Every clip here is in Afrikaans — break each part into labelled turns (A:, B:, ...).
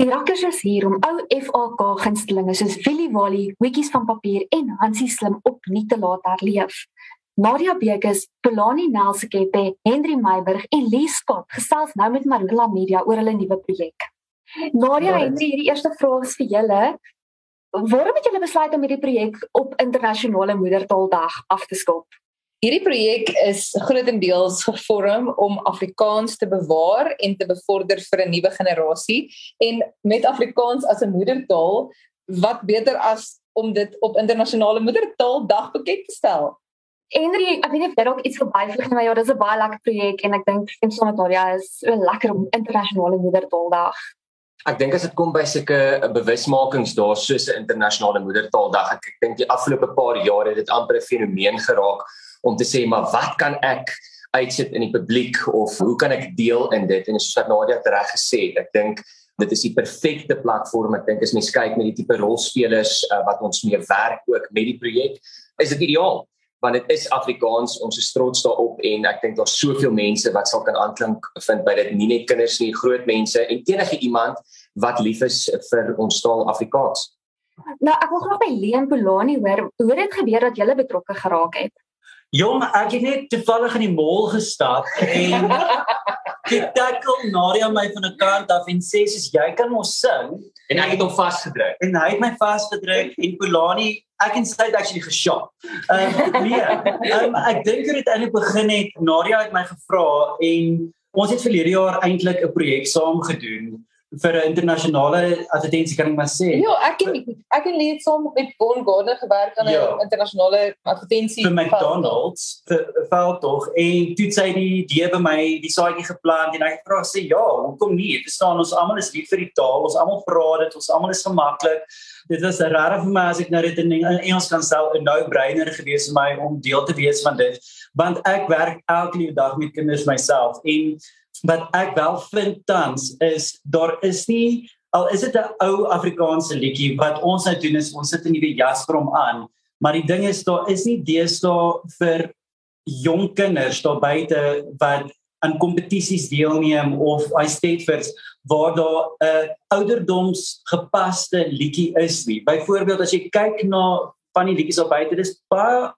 A: Die rakkers is hier om ou FAK gunstelinge soos Willie Wally, Wikkies van papier en Hansie Slim opnuut te laat herleef. Nadia Bekes, Polani Nelsekepe, Henry Meiburg en Lee Scott gesels nou met Marula Media oor hulle nuwe projek. Nadia, Henry, hierdie eerste vraag is vir julle. Waarom het julle besluit om hierdie projek op internasionale moedertaaldag af te skop?
B: Hierdie projek is grootendeels gevorm om Afrikaans te bewaar en te bevorder vir 'n nuwe generasie en met Afrikaans as 'n moedertaal wat beter as om dit op internasionale moedertaaldag bekend te stel.
A: Henry, ek weet nie of jy dalk iets verbyvlieg nie, maar ja, dis 'n baie lekker projek en ek dink stem saam met Maria is so lekker om internasionale moedertaaldag.
C: Ek dink as dit kom by sulke bewusmakings daar soos 'n internasionale moedertaaldag, ek, ek dink die afgelope paar jare het dit amper 'n fenomeen geraak om te sê maar wat kan ek uitsit in die publiek of hoe kan ek deel in dit? En soos Nadia reg gesê het ek dink dit is die perfekte platform. Ek dink as mens kyk met die tipe rolspelers uh, wat ons mee werk ook met die projek is dit ideaal want dit is Afrikaans. Ons is trots daarop en ek dink daar's soveel mense wat sal kan aanklink vind by dit. Nie net kinders nie groot mense en enige iemand wat lief is vir ons taal Afrikaans.
A: Nou ek wil graag by Leon Polani hoor hoe het dit gebeur dat jy betrokke geraak het
D: Jong, ek het net toevallig in die mall gestap en ek tackle Nadia my van 'n kant af en sê soos jy kan mos sing
C: en ek het hom vasgedruk.
D: En hy het my vasgedruk en Polani, ek en sy het actually geshop. Ehm um, nee, um, ek dink dit het eintlik begin het Nadia het my gevra en ons het verlede jaar eintlik 'n projek saam gedoen vir 'n internasionale advertensie kan ek maar sê.
B: Ja, ek het ek het net saam met Bon Gardner gewerk aan 'n ja. internasionale advertensie
D: vir McDonald's vir val tog en toe sê die die by my die saadjie geplant en ek vra sê ja, hoekom nie? Verstaan ons almal is lief vir die taal, ons almal praat dit, ons almal is gemaklik. Dit was rare vir my as ek nou dit in Engels kan stel en nou breiner gewees vir my om deel te wees van dit want ek werk elke dag met kinders myself en wat ek wel vind tans is daar is nie al is dit 'n ou Afrikaanse liedjie wat ons nou doen is ons sit in die jas vir hom aan maar die ding is daar is nie deesdae vir jong kinders daar buite wat aan kompetisies deelneem of hy steeds waar daar 'n ouderdoms gepaste liedjie is nie. Byvoorbeeld as jy kyk na van die liedjies op buite dis baie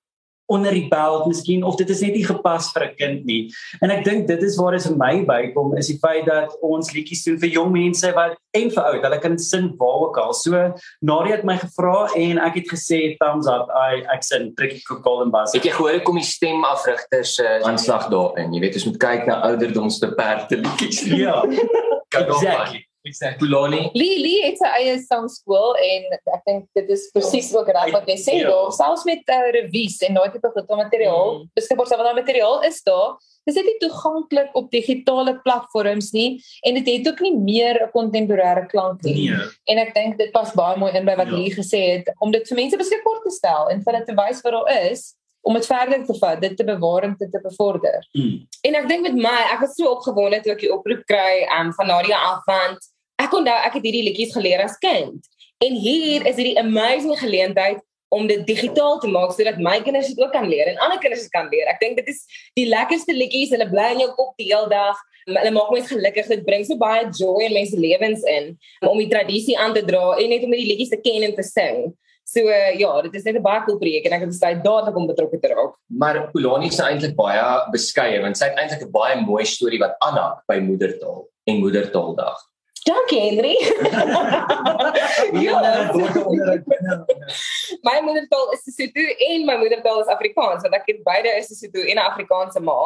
D: onder die belt miskien of dit is net nie gepas vir 'n kind nie. En ek dink dit is waar dit vir my bykom is die feit dat ons liedjies doen vir jong mense wat en vir oud, hulle kan sin waar ook al. So Nadia het my gevra en ek het gesê thumbs up. I ek sien Tricky Golden Bus.
C: Het jy gehoor kom die stemafrigters se uh, aanslag daarin? Jy weet ons moet kyk na ouderdomste perde liedjies.
D: Ja.
C: exactly. Exactly. Pulani.
B: Lee Lee het sy eie sangskool en ek dink dit is presies ook reg wat jy sê ja. daar selfs met uh, revies en daai tipe van materiaal. Mm. Beskikbaar sal daai materiaal is daar. Dis net nie toeganklik op digitale platforms nie en dit het ook nie meer 'n kontemporêre klank nie. Nee. En ek dink dit pas baie mooi in by wat ja. Lee gesê het om dit vir mense beskikbaar te stel en vir hulle te wys wat daar is om dit verder te vat, dit te bewaar en dit te bevorder. Mm. En ek dink met my, ek was so opgewonde toe ek die oproep kry um, van Nadia Afant ek onthou ek het hierdie liedjies geleer as kind. En hier is hierdie amazing geleentheid om dit digitaal te maak sodat my kinders dit ook kan leer en ander kinders dit kan leer. Ek dink dit is die lekkerste liedjies. Hulle bly in jou kop die hele dag. Hulle maak mense gelukkig. Dit bring so baie joy in mense lewens in om die tradisie aan te dra en net om die liedjies te ken en te sing. So uh, ja, dit is net 'n baie cool projek en ek het besluit dadelik om betrokke te raak.
C: Maar Polani is eintlik baie beskeie want sy het eintlik 'n baie mooi storie wat aanhak by moedertaal en moedertaaldag.
B: Dankie Henry. ja, my moedertaal is Sesotho en my moedertaal is Afrikaans want ek het beide is Sesotho en 'n Afrikaanse ma.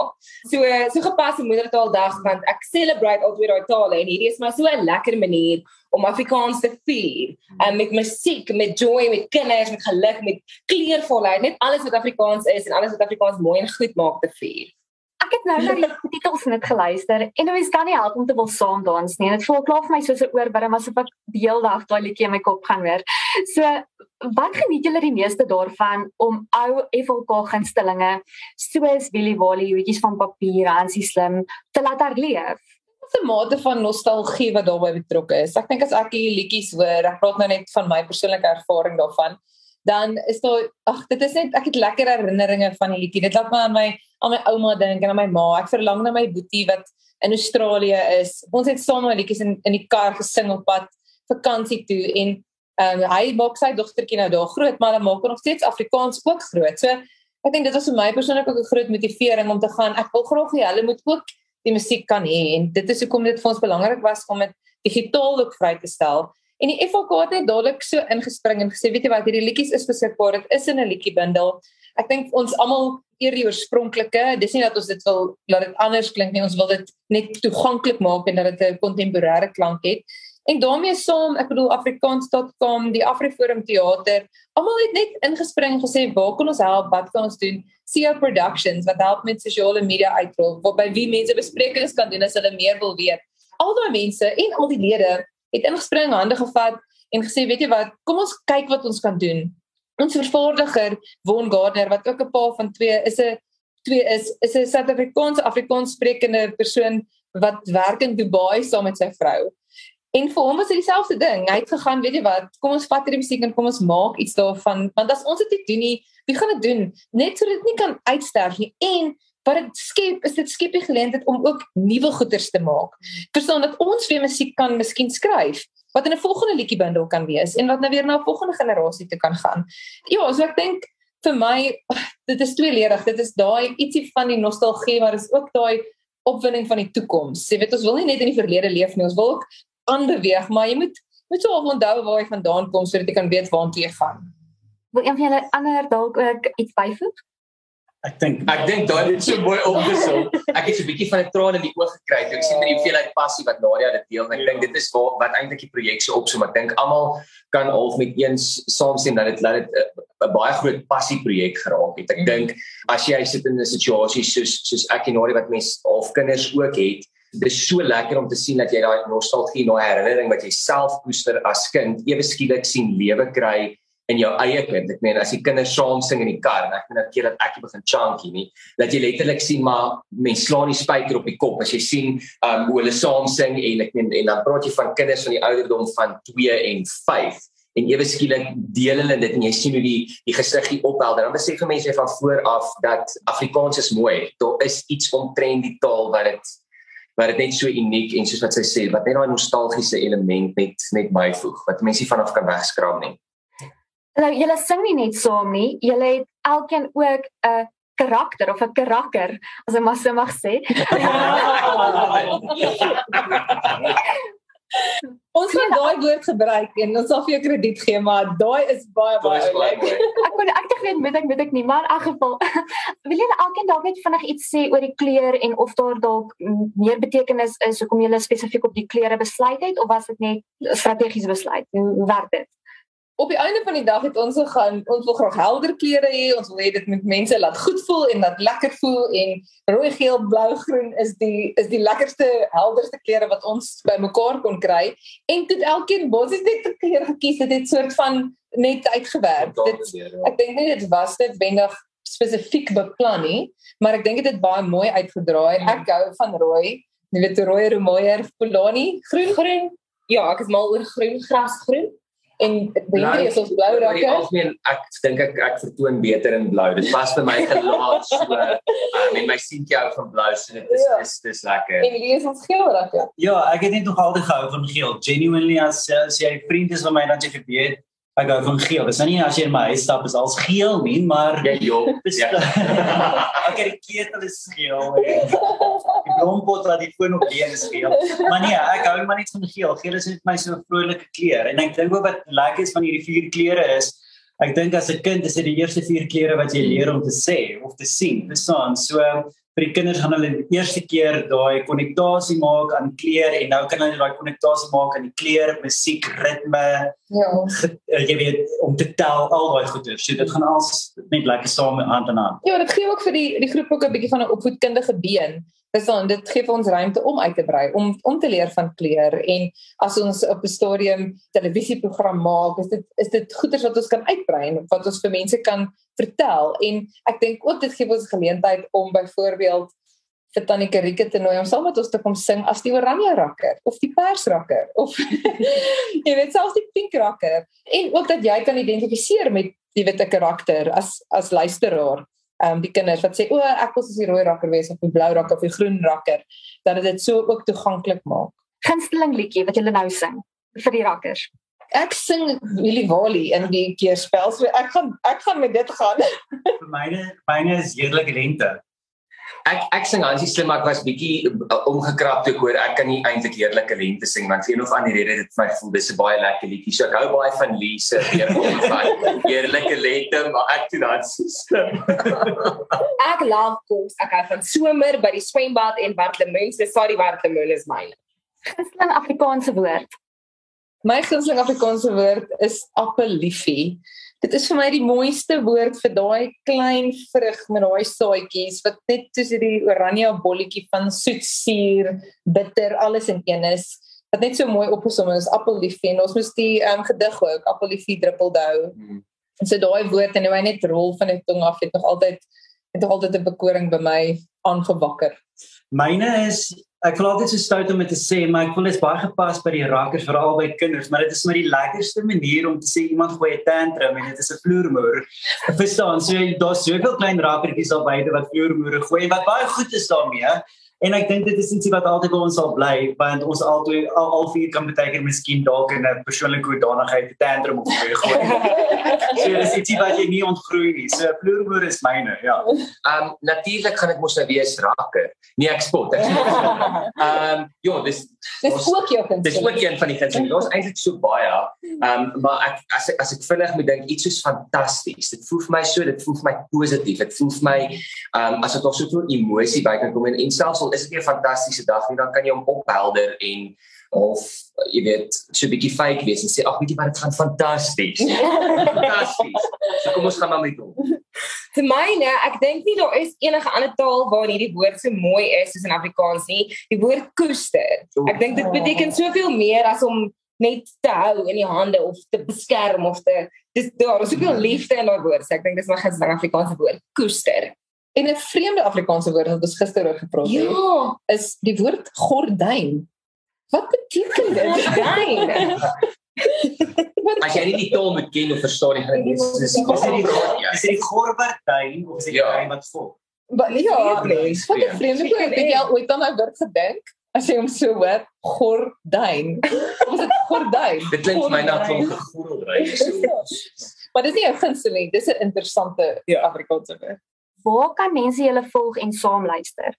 B: So so gepaste moedertaaldag want ek celebrate al twee daai tale en hierdie is maar so 'n lekker manier om Afrikaans te vier. Um, met musiek, met joy, met kinders, met geluk, met kleurvolheid, net alles wat Afrikaans is en alles wat Afrikaans mooi en goed maak te vier
A: ek het nou na die titels net geluister en mens kan nie help om te wil saam dans nie. Dit voel klaar vir my soos 'n oorwurm asof ek die hele dag daai liedjie in my kop gaan hoor. So, wat geniet julle die meeste daarvan om ou FLK gunstelinge soos Willie Wally, hoetjies van papier, Hansie Slim te laat herleef?
B: 'n mate van nostalgie wat daarbey betrokke is. Ek dink as ek hierdie liedjies hoor, ek praat nou net van my persoonlike ervaring daarvan dan is daar ag dit is net ek het lekker herinneringe van die liedjie. Dit laat my aan my aan my ouma dink en aan my ma. Ek verlang na my boetie wat
C: in Australië is. Ons het saam liedjies in in die kar gesing op pad vakansie toe en um, hy maak sy dogtertjie nou daar groot, maar hy maak nog steeds Afrikaans ook groot. So ek dink dit was vir my persoonlik ook 'n groot motivering om te gaan. Ek wil graag hê hulle moet ook die musiek kan hê en dit is hoekom dit vir ons belangrik was om dit digitaal ook vry te stel. En die FOK het net dadelik so ingespring en gesê weet jy wat hierdie liedjies is beskikbaar, dit is in 'n liedjiebundel. Ek dink ons almal eer die oorspronklike. Dis nie dat ons dit wil laat dit anders klink nie, ons wil dit net toeganklik maak en dat dit 'n kontemporêre klank het. En daarmee saam, ek bedoel afrikaans.com, die Afriforum teater, almal het net ingespring en gesê, "Waar kan ons help? Wat kan ons doen?" CEO Productions wat help met sosiale media uitrol, waarby wie mense besprekings kan doen as hulle meer wil weet. Al daai mense en al die lede het ingespring, hande gevat en gesê, "Weet jy wat? Kom ons kyk wat ons kan doen." Ons vervaardiger, Von Gardner, wat ook 'n pa van twee is 'n twee is is 'n Suid-Afrikaanse Afrikaans sprekende persoon wat werk in Dubai saam met sy vrou. En vir hom was dit dieselfde ding. Hy het gegaan, weet jy wat, kom ons vat hierdie musiek en kom ons maak iets daarvan, want as ons dit nie doen nie, wie gaan dit doen? Net sodat dit nie kan uitsterf nie. En wat dit skep, is dit skep die geleentheid om ook nuwe goeders te maak. Verstaan dat ons weer musiek kan miskien skryf wat in 'n volgende liedjiebundel kan wees en wat nou weer na 'n volgende generasie toe kan gaan. Ja, so ek dink vir my dit is tweeledig. Dit is daai ietsie van die nostalgie, maar is ook daai opwinding van die toekoms. Jy weet ons wil nie net in die verlede leef nie, ons wil ook aanbeweeg, maar jy moet moet so onthou waar jy vandaan kom sodat jy kan weet waartoe jy gaan.
A: Wil een van julle ander dalk ook iets byvoeg?
E: Ek dink
F: ek dink daai het so mooi opgesom. Ek het so 'n bietjie van 'n traan in die oë gekry ek sien met die hoeveelheid passie wat Nadia dit deel. Ek dink dit is waar, wat eintlik die projek se opsom. Ek dink almal kan half met eens saamstem dat dit dat dit 'n baie groot passie projek geraak het. Ek dink as jy sit in 'n situasie soos soos ek en Nadia wat mens half kinders ook het, dis so lekker om te sien dat jy daai nostalgie, daai herinnering wat jy self koester as kind, ewe skielik sien lewe kry in jou eie kind. Ek meen as die kinders saam sing in die kar en ek meen dat keer dat ek begin chunky nie, dat jy letterlik sien maar mense slaan die spyker op die kop as jy sien um hoe hulle saam sing en ek meen en dan praat jy van kinders van die ouderdom van 2 en 5 en ewe skielik deel hulle dit en jy sien hoe die die gesiggie ophelder. Dan besef mense van voor af dat Afrikaans is mooi. Daar is iets omtrent die taal wat dit wat dit net so uniek en soos wat sy sê wat net daai nostalgiese element net net byvoeg wat mense vanaf kan wegskraap nie.
A: Nou julle sing nie net saam nie, julle het elkeen ook 'n karakter of 'n karakter as ek maar so mag sê.
C: ons gaan daai woord gebruik en ons sal vir jou krediet gee, maar daai is baie baie lekker.
A: ek kon ek dink net met ek weet ek nie, maar in elk geval wil julle elkeen dalk net vinnig iets sê oor die kleur en of daar dalk meer betekenis is hoekom julle spesifiek op die kleure besluit het of was dit net strategiese besluit? Hoe werk dit?
C: Op die einde van die dag het ons gegaan ons wil graag helder kleure hê ons wil hê dit moet mense laat goed voel en laat lekker voel en rooi geel blou groen is die is die lekkerste helderste kleure wat ons bymekaar kon kry en dit elkeen basies net 'n kleur gekies het dit soort van net uitgewerk dit ek dink nie dit was dit wendig spesifiek beplan nie maar ek dink dit het baie mooi uitgedraai ek hou van rooi jy weet rooi romoier polani groen groen ja ek is mal oor groen grasgroen en Bentley is ons blou rakke.
F: Ja, algemeen ek dink ek ek vertoon beter in blou. Dit pas vir my gelaat so. Um, en my seentjie hou van blou, so dit is ja. dis dis lekker.
C: En wie is ons geel rakke?
E: Ja, ek het net nog altyd gehou van geel. Genuinely as as jy vriende is van my dan jy geweet ek hou van geel. Dis nou nie as jy in my huis stap is als geel nie, maar
F: ja, jo. Ja.
E: ek het die ketel is geel. Die blompot wat die foon op leen is geel. Maar nee, ek hou maar net van geel. Geel is net my so vrolike kleur. En ek dink ook wat lekker is van hierdie vier kleure is Ek dink as 'n kind is dit die eerste vier kleure wat jy leer om te sê of te sien. Dis so, so vir die kinders gaan hulle die eerste keer daai konnektasie maak aan kleur en nou kan hulle daai konnektasie maak aan die kleur, musiek, ritme. Ja. Eh, jy weet om te tel al daai goeie. So dit gaan als net lekker saam hand in hand.
C: Ja, dit gee ook vir die die groep ook 'n bietjie van 'n opvoedkundige been. Dis dan dit gee vir ons ruimte om uit te brei, om om te leer van kleur. En as ons op 'n stadium televisieprogram maak, is dit is dit goeders wat ons kan uitbrei en wat ons vir mense kan vertel. En ek dink ook dit gee ons geleentheid om byvoorbeeld vir Tannie Karike te nooi om saam met ons te kom sing as die oranje rakker of die pers rakker of jy weet selfs die pink rakker. En ook dat jy kan identifiseer met die witte karakter as as luisteraar
G: um die kinders wat sê o ek wil soos die rooi rakker wees of die blou rakker of die groen rakker dat dit so ook toeganklik maak.
A: Gunsteling liedjie wat jy nou sing vir die rakkers.
G: Ek sing Willie Wally in die keerspel. So ek gaan ek gaan met dit gaan.
E: vir myne myne is heerlike lente.
C: Ek ek sing Hansie slim maar ek was bietjie uh, omgekrap toe ek hoor ek kan nie eintlik heerlike lente sing want vir een of ander rede dit vir my voel dis 'n baie lekker liedjie. So ek hou baie van Lise weer om van heerlike lente maar ek doen dit so slim.
B: Ek love kos. Ek hou van somer by die swembad en Bartlemoen. So sorry Bartlemoen is myne.
A: Gunsteling Afrikaanse woord.
G: My gunsteling Afrikaanse woord is appeliefie. Dit is vir my die mooiste woord vir daai klein vrug met daai saadjies wat net soos hierdie oranje bolletjie van soet, suur, bitter, alles in een is. Wat net so mooi opgesom is, appeliefie. En ons moes die um, gedig ook, appeliefie druppeldou. Mm. En so daai woord en hy net rol van die tong af het nog altyd het nog altyd 'n bekoring by my aangewakker.
E: Myne is ek voel altyd so stout om dit te sê, maar ek voel dit is baie gepas by die rakkers veral by kinders, maar dit is maar die lekkerste manier om te sê iemand gooi 'n tantrum en dit is 'n vloermoer. Verstaan, so daar's soveel klein rakkertjies al buite wat vloermoere gooi wat baie goed is daarmee. En ek dink dit is ietsie wat altyd by ons sal bly want ons altyd al, al vier kan baie keer miskien dalk in 'n persoonlike hoedanigheid 'n tantrum op gooi gooi. so dis ietsie wat jy nie ontgroei nie. So vloermoer is myne, ja.
C: Ehm um, natuurlik gaan dit mos nou wees rakker. Nee, ek spot. Ek spot. Ehm um, ja, dis
G: dis ons, ook jou kind.
C: Dis ook een van die gunsteling. Daar's eintlik so baie. Ehm um, maar ek as ek as ek vinnig moet dink iets soos fantasties. Dit voel vir my so, dit voel vir my positief. Dit voel vir my ehm um, as dit nog soveel emosie by kan kom en, en selfs al is dit 'n fantastiese dag nie, dan kan jy hom ophelder en of jy weet so 'n bietjie fake wees en sê ag weet jy wat dit gaan fantasties. fantasties. So kom ons gaan maar met hom.
B: Vir my nee, ek dink nie daar is enige ander taal waar hierdie woord so mooi is soos in Afrikaans nie. Die woord koester. Ek dink dit beteken soveel meer as om net te hou in die hande of te beskerm of te dis daar is soveel liefde in daai woord. So ek dink dis my gunsteling Afrikaanse woord, koester.
G: En 'n vreemde Afrikaanse woord wat ons gister oor gepraat het,
B: Ja,
G: is die woord gordyn. Wat beteken dit?
B: gordyn.
C: As jy nie die taal moet ken of verstaan nie, gaan dit dis
E: Is dit die is dit die Gorbertyn of is dit die
C: Ja.
E: een wat vol?
G: Maar ja,
C: vreemd.
G: wat 'n vreemde woord. Het jy al ooit aan daai woord gedink? As jy hom so hoor, gordyn. Is dit gordyn?
C: Dit klink vir my na
G: Gordyn.
C: klomp gegoogelry so.
G: Maar dis nie 'n gunsteling, dis 'n interessante
E: Ja.
G: Afrikaanse woord.
A: Waar kan mense julle volg en saam luister?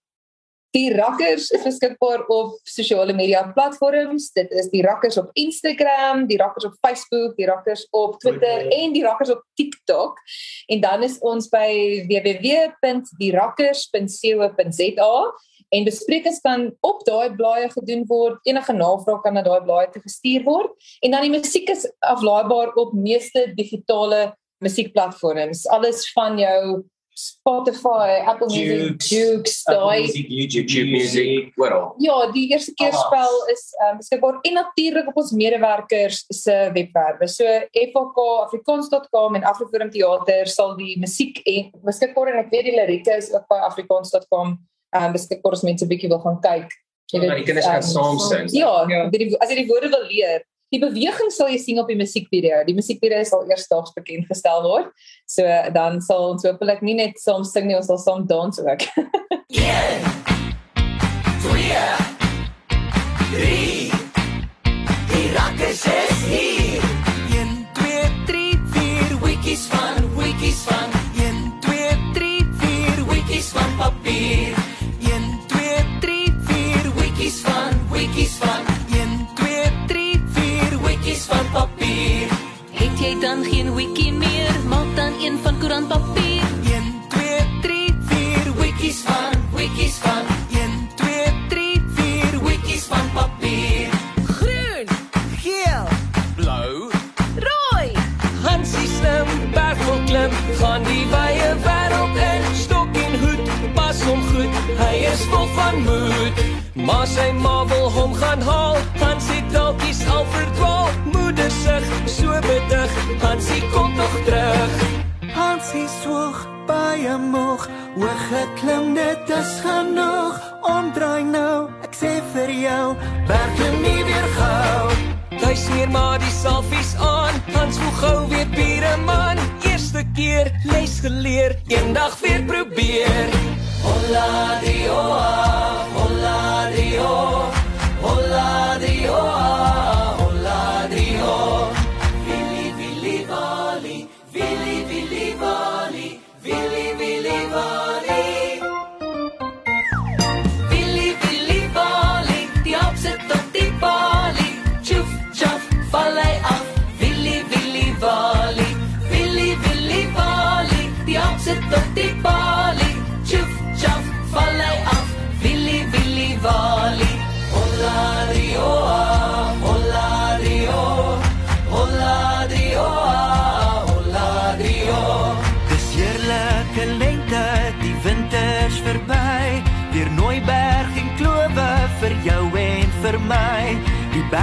G: Die Rakkers is beskikbaar op sosiale media platforms. Dit is die Rakkers op Instagram, die Rakkers op Facebook, die Rakkers op Twitter
E: Twitter.
G: en die Rakkers op TikTok. En dan is ons by www.dierakkers.co.za en besprekings kan op daai blaaie gedoen word. Enige navrae kan na daai blaaie toe gestuur word. En dan die musiek is aflaaibaar op meeste digitale musiekplatforms. Alles van jou Spotify, Apple Music,
E: Jukes,
G: Jukes,
E: Apple
G: daai
E: Music, YouTube,
C: YouTube music, oral.
G: Ja, die eerste keer
E: Alles.
G: spel is um, beskikbaar en natuurlik op ons medewerkers se webwerwe. So fkafrikaans.com en Afriforum Theater sal die musiek en beskikbaar en ek weet die lirieke is ook by afrikaans.com. Um beskikbaar as mense bietjie wil gaan kyk.
C: Ja, die kinders kan saam sing.
G: Ja, ja. Die, as jy die woorde wil leer, die beweging sal jy sien op die musiekvideo. Die musiekvideo sal eersdaags bekend gestel word. So dan sal ons hopelik nie net saam sing nie, ons sal saam dans ook.
H: Die rakkers is
I: dan geen wiki meer? Maak dan een van koerantpapier.
H: 1 2 3 4 wikkies van wikkies van 1 2 3 4 wikkies van papier.
I: Groen, geel,
H: Blou
I: rooi.
H: Hansie slim, bergvol klim, gaan die wye wêreld in, stok en hoed, pas hom goed, hy is vol van moed. Maar sy ma wil hom gaan haal, Hansie dalkies al verdwaal, moeder sug, so bidig, Hansie kom tog terug. Hansie soog baie moeg, hoog geklim, dit is genoeg, omdraai nou, ek sê vir jou, werk nie weer gou. Hy smeer maar die selfies aan, Hans hoe gou weet bure man, eerste
I: keer les geleer, eendag weer probeer. Holla die Die